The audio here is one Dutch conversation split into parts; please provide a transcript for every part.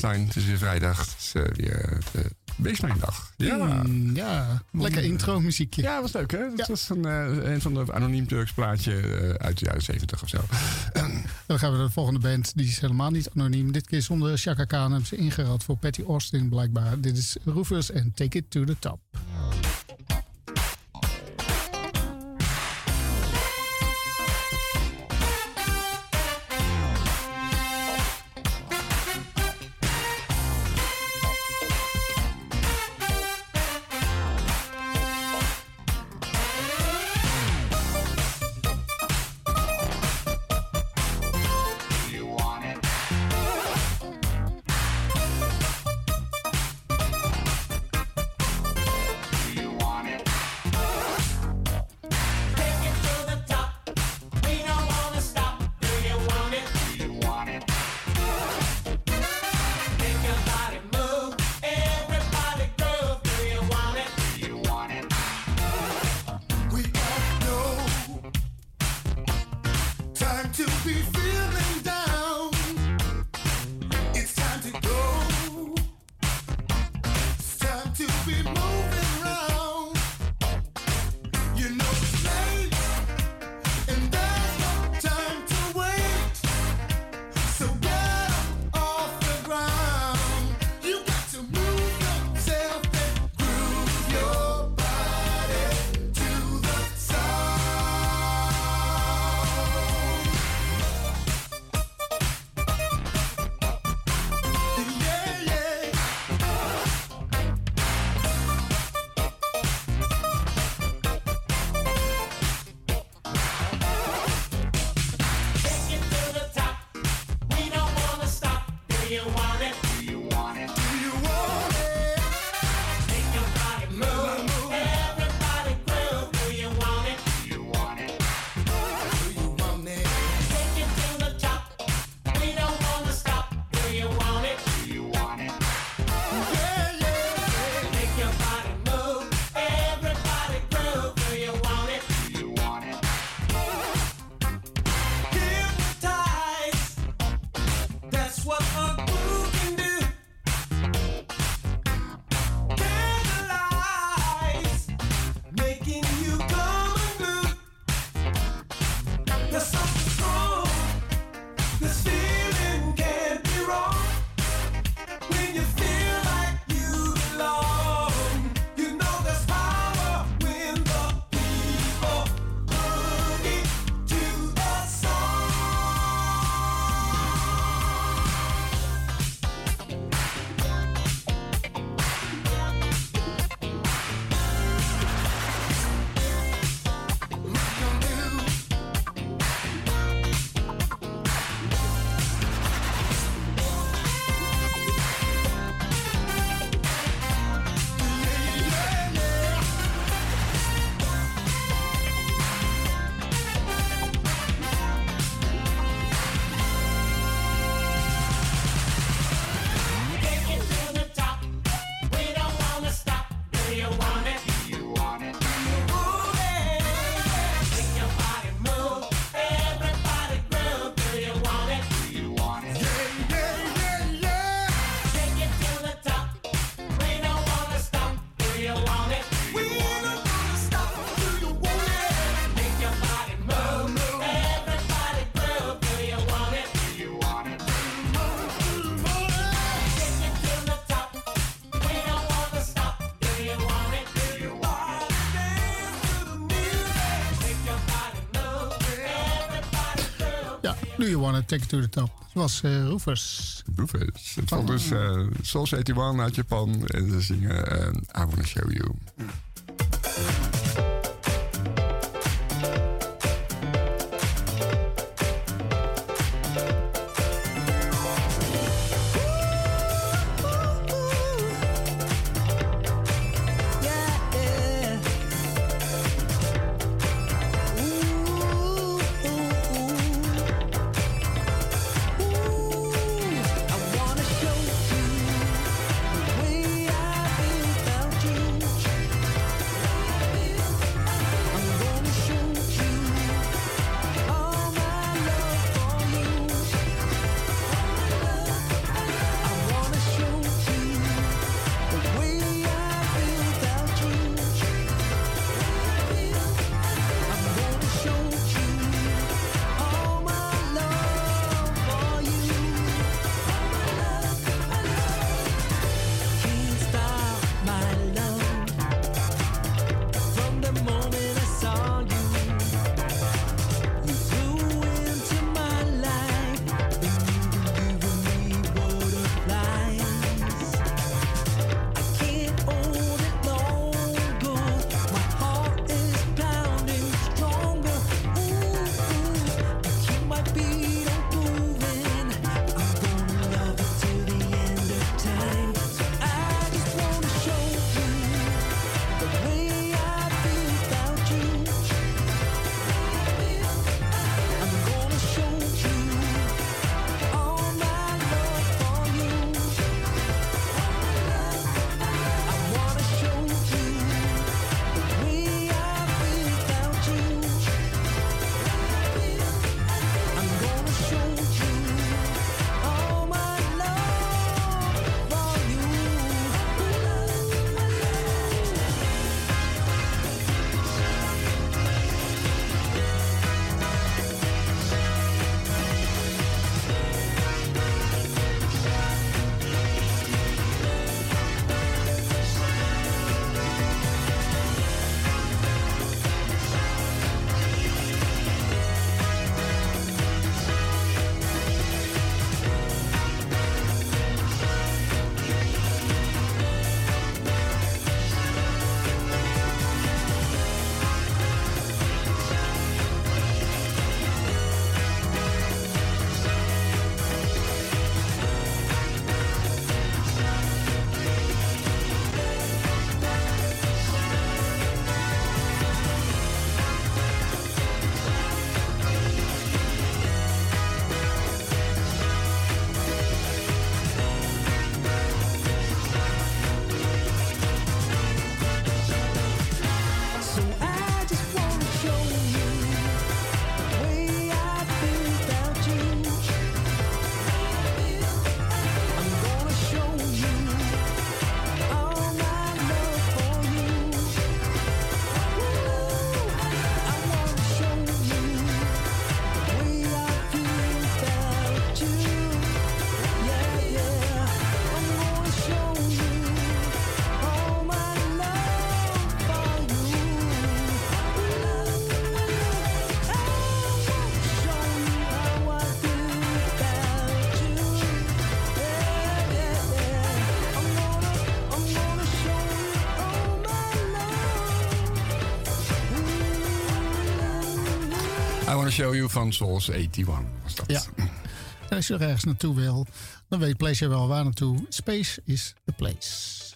Baseline. Het is weer vrijdag. Het is eh, weer uh, Baseline dag. Ja. Mm, ja, lekker intro muziekje. Ja, was leuk hè? Dat Ja. was een, eh, een van de anoniem Turks plaatje eh, uit de jaren 70 of zo. Dan gaan we naar de volgende band. Die is helemaal niet anoniem. Dit keer zonder Chaka Khan hebben ze ingeruild voor Patty Austin blijkbaar. Dit is Rufus en Take It To The Top. You Wanna Take It To The Top. Dat was eh Roofers. Roofers. Het valt dus uh, Soul 81 uit Japan. En ze zingen uh, I Wanna Show You. Show You van Souls 81 was dat. Ja. Als je ergens naartoe wil, dan weet Pleasure wel waar naartoe. Space is the place.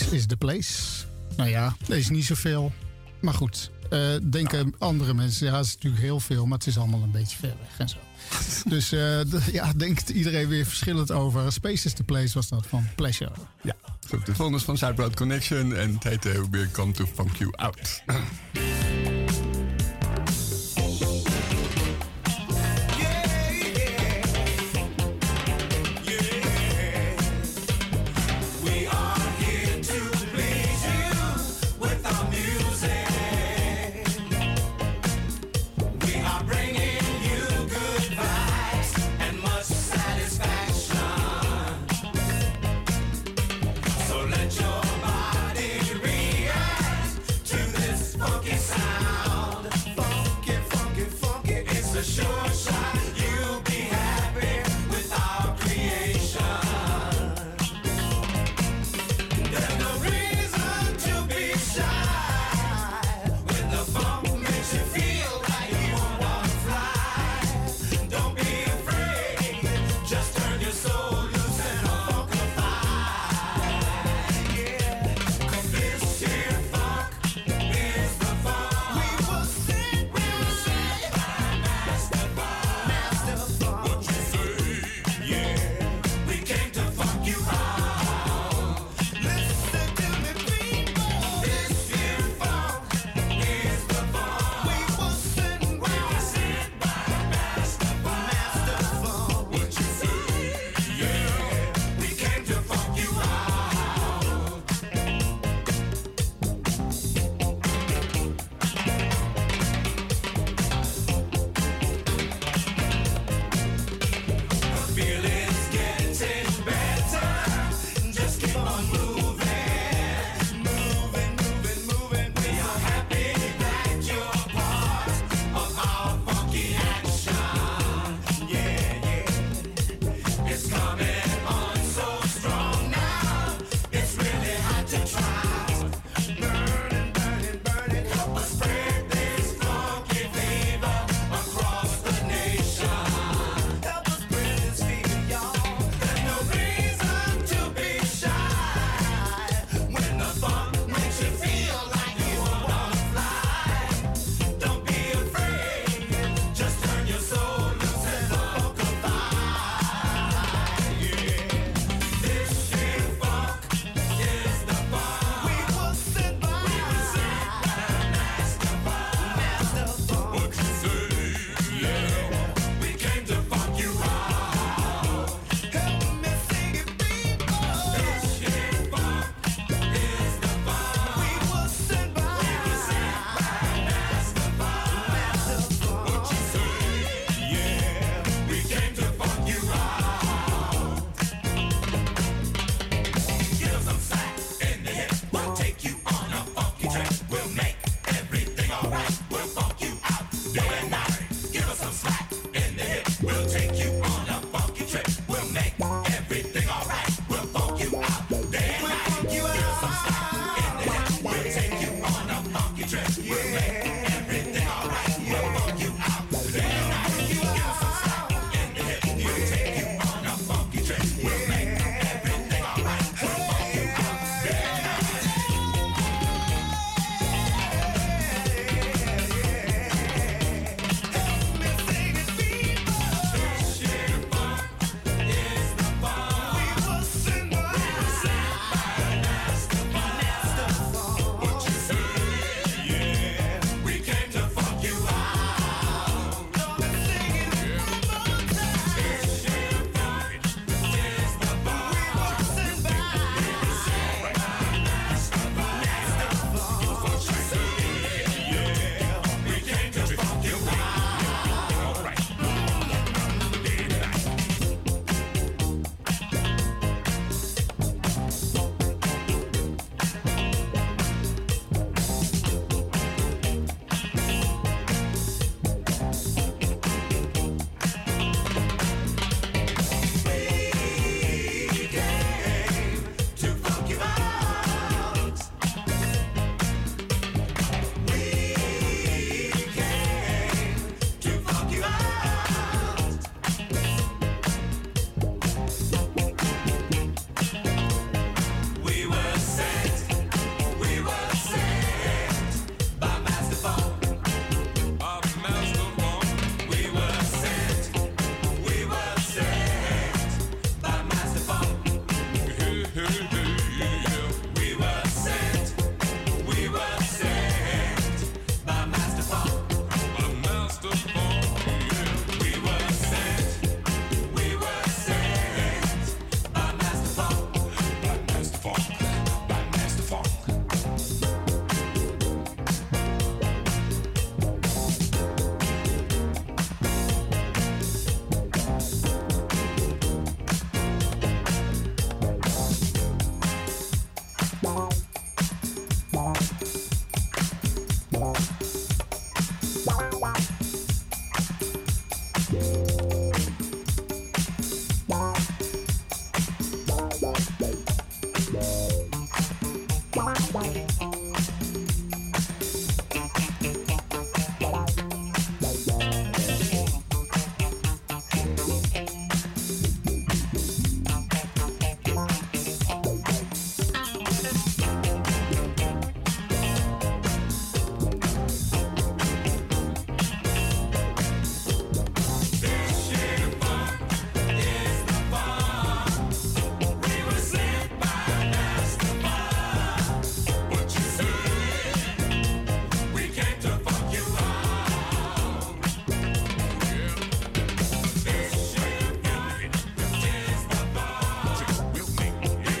is the place. Nou ja, er is niet zoveel. Maar goed, eh, denken andere mensen, ja, het is natuurlijk heel veel, maar het is allemaal een beetje ver weg en zo. dus eh, ja, denkt iedereen weer verschillend over. Space is the place was dat van Pleasure. Ja. De volgende is van Southbound Connection en het We uh, Come to Funk You Out.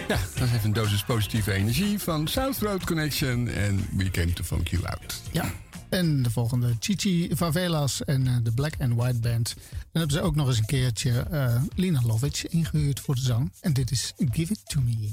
Ja, dat is even een dosis positieve energie van South Road Connection en We Came to Funk You Out. Ja. En de volgende, Chichi Favelas en eh, de Black and White Band. Dan hebben ze ook nog eens een keertje eh, Lina Lovic ingehuurd voor de zang. En dit is Give It To Me.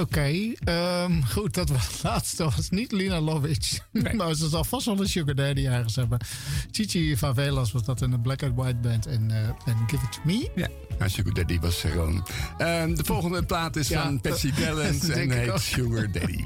Oké, ehm, goed, dat was het laatste. Dat was niet Lina Lovic. maar ze zal vast wel een Sugar Daddy ergens hebben. Chichi Favelas was dat in de Black and White Band en, eh, en Give It To Me. Ja, nou, Sugar Daddy was gewoon. Ehm, de volgende plaat is Ja, van Patsy dat en heet. Sugar Daddy.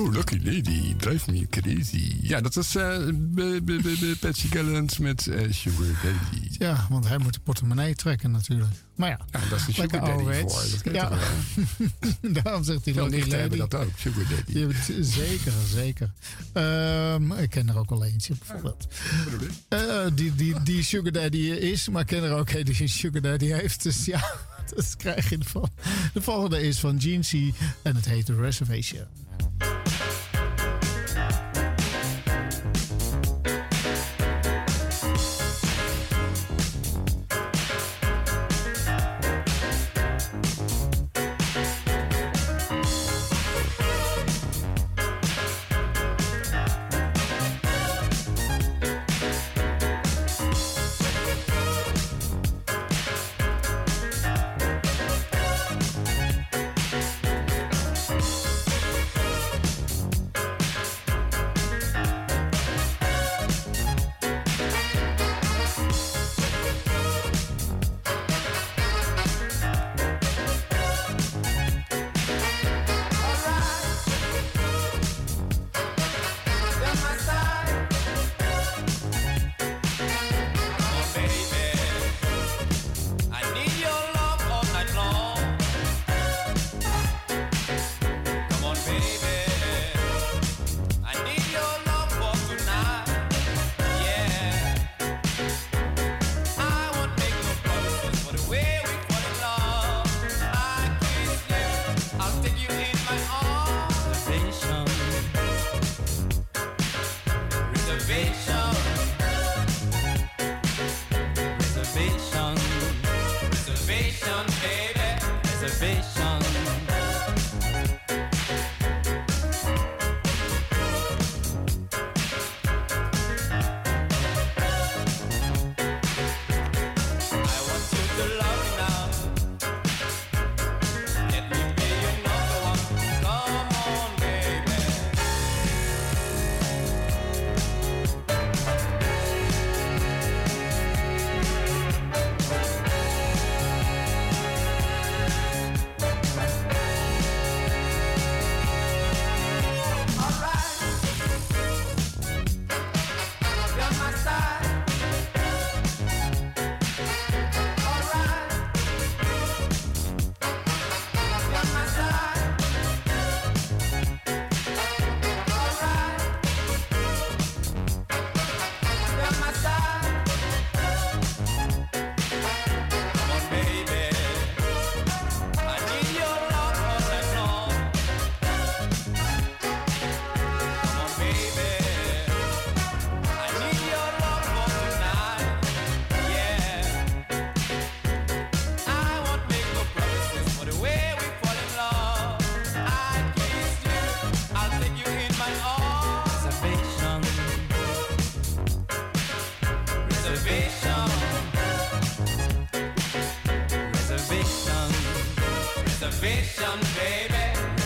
Oh, Lucky Lady, Drive Me Crazy. Ja, dat is b- Patsy Callens met eh, Sugar Daddy. Ja, want hij moet de portemonnee trekken natuurlijk. Maar ja, Ja, daar is de Lekker Sugar Daddy ouderwets. voor. Dat Ja. daarom zegt hij Veel Lucky nichten hebben Lady. dat ook, Sugar Daddy. Zeker, zeker. Ehm, ik ken er ook al eentje bijvoorbeeld. Eh, die, die, die Sugar Daddy is, maar ik ken er ook een die een Sugar Daddy heeft. Dus ja, dat krijg je ervan. De volgende is van C. En het heet The Reservation.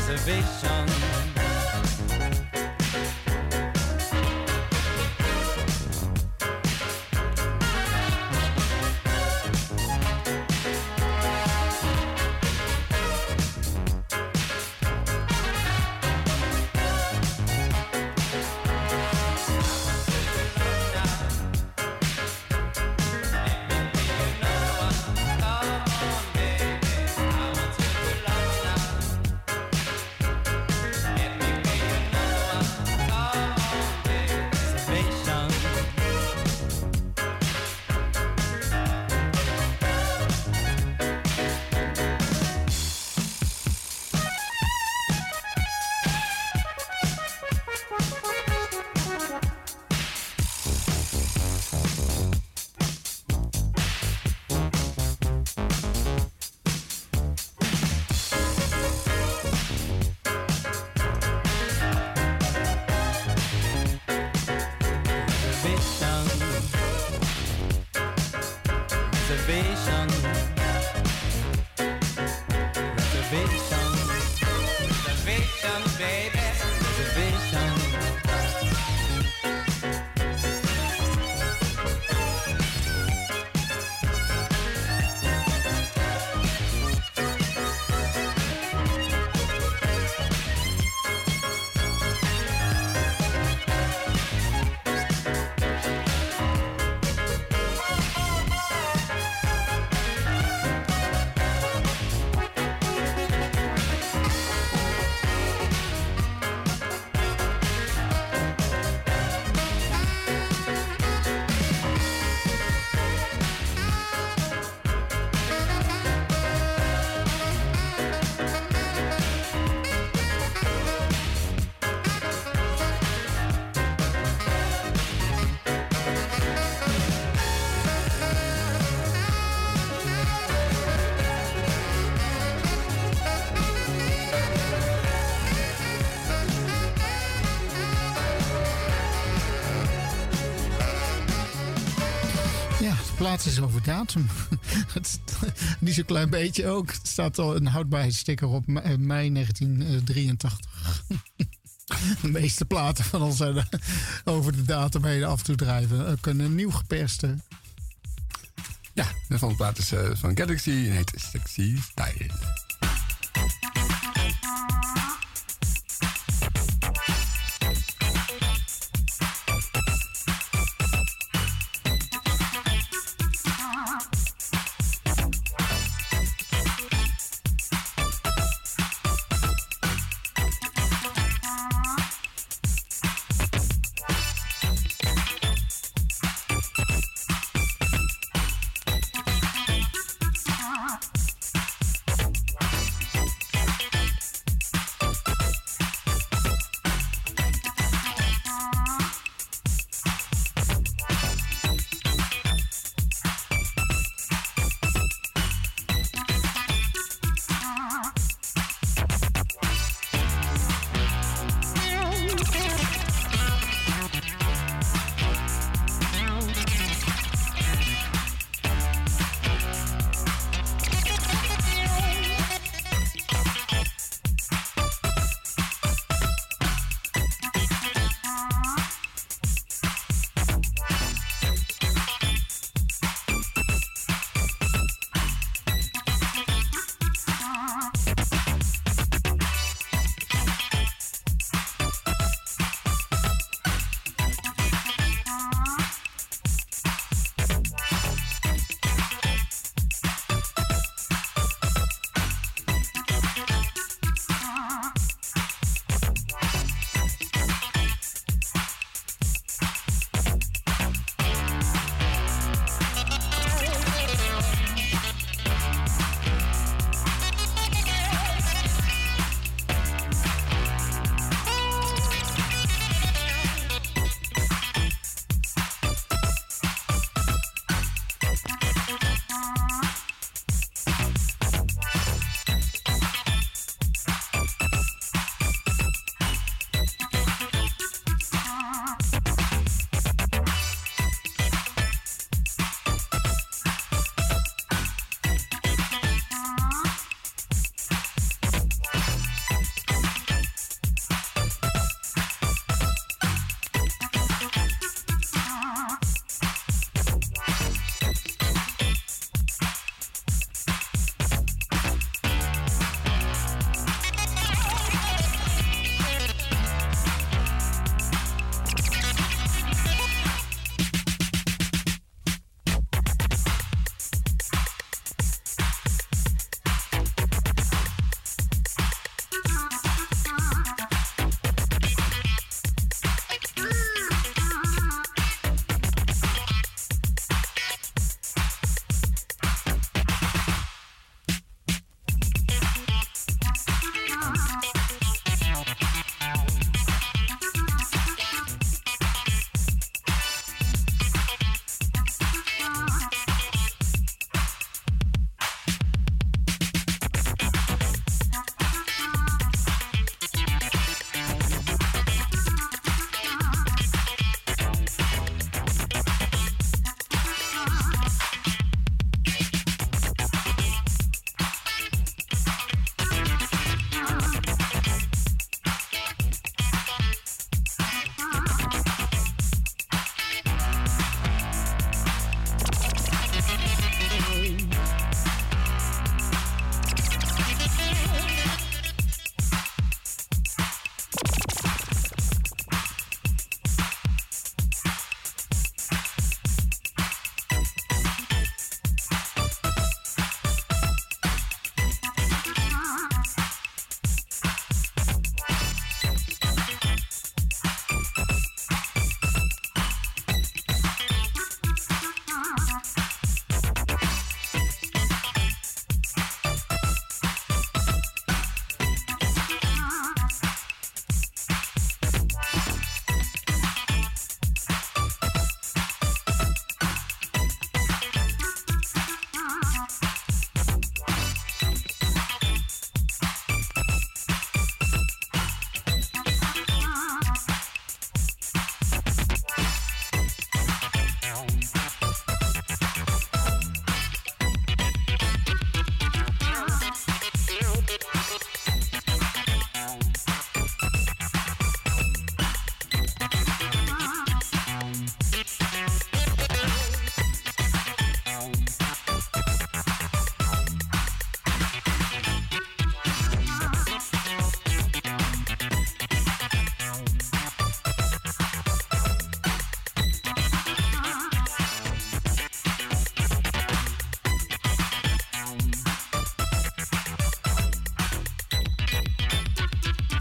observation laatste is over datum. Het niet zo'n klein beetje ook. Er staat al een houdbaarheidssticker op eh, mei 1983. De meeste platen van ons zijn er over de datum heen af te drijven. Een nieuw geperste. Ja, de volgende plaat is eh, van Galaxy en heet Sexy.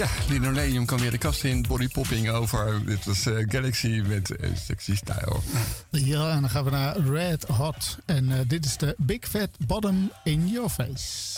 Ja, Linoleum kan weer de kast in. Body Popping over. Dit was eh, Galaxy met eh, Sexy Style. Ja, en dan gaan we naar Red Hot. En eh, dit is de Big Fat Bottom in Your Face.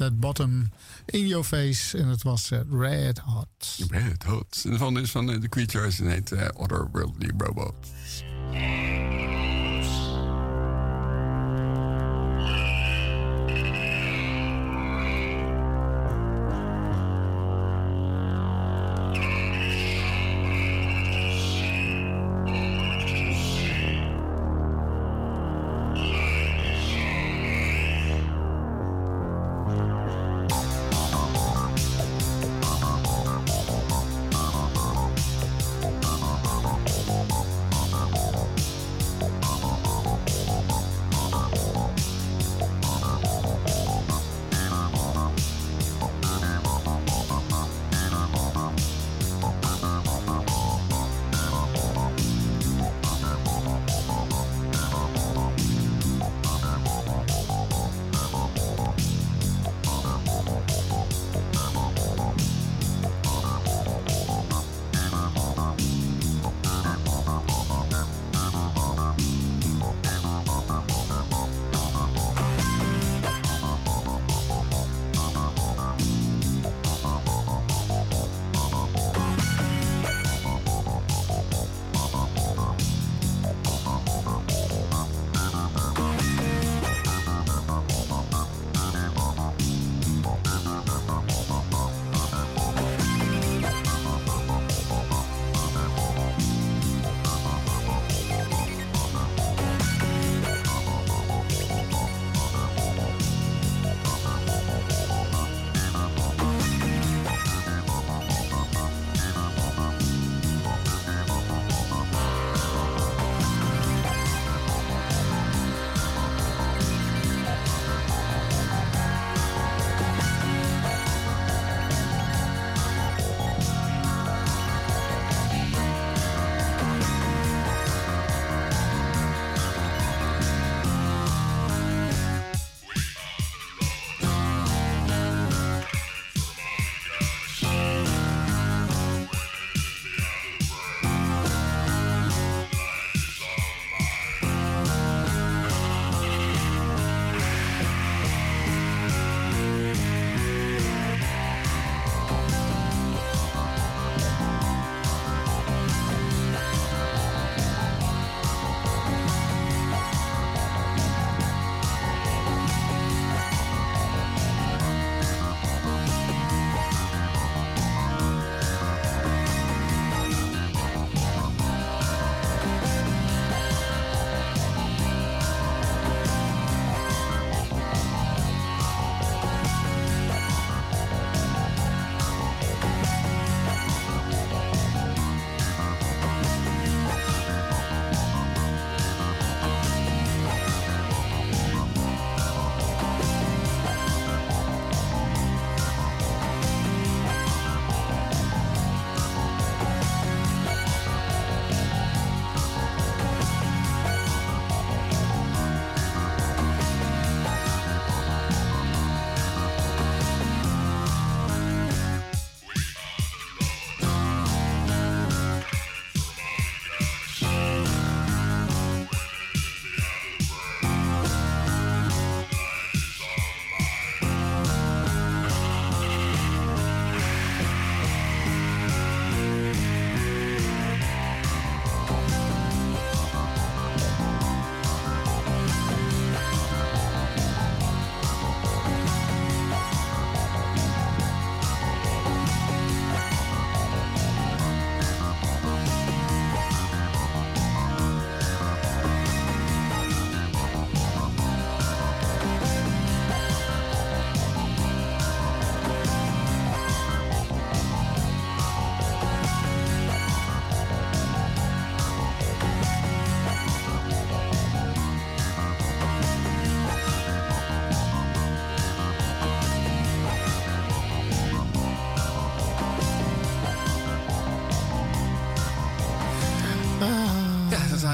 That Bottom in Your Face. En het was eh, Red Hot. Red Hot. En de volgende is van eh, The Creatures en heet eh, Otherworldly robots.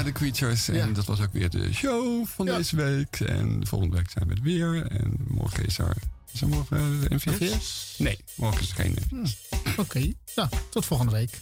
De Creatures. En dat was ook weer de show van deze week. En volgende week zijn we er weer. En morgen is er... Is er morgen eh, de NVS? Nee, morgen is er geen NVS. Oké, ja, tot volgende week.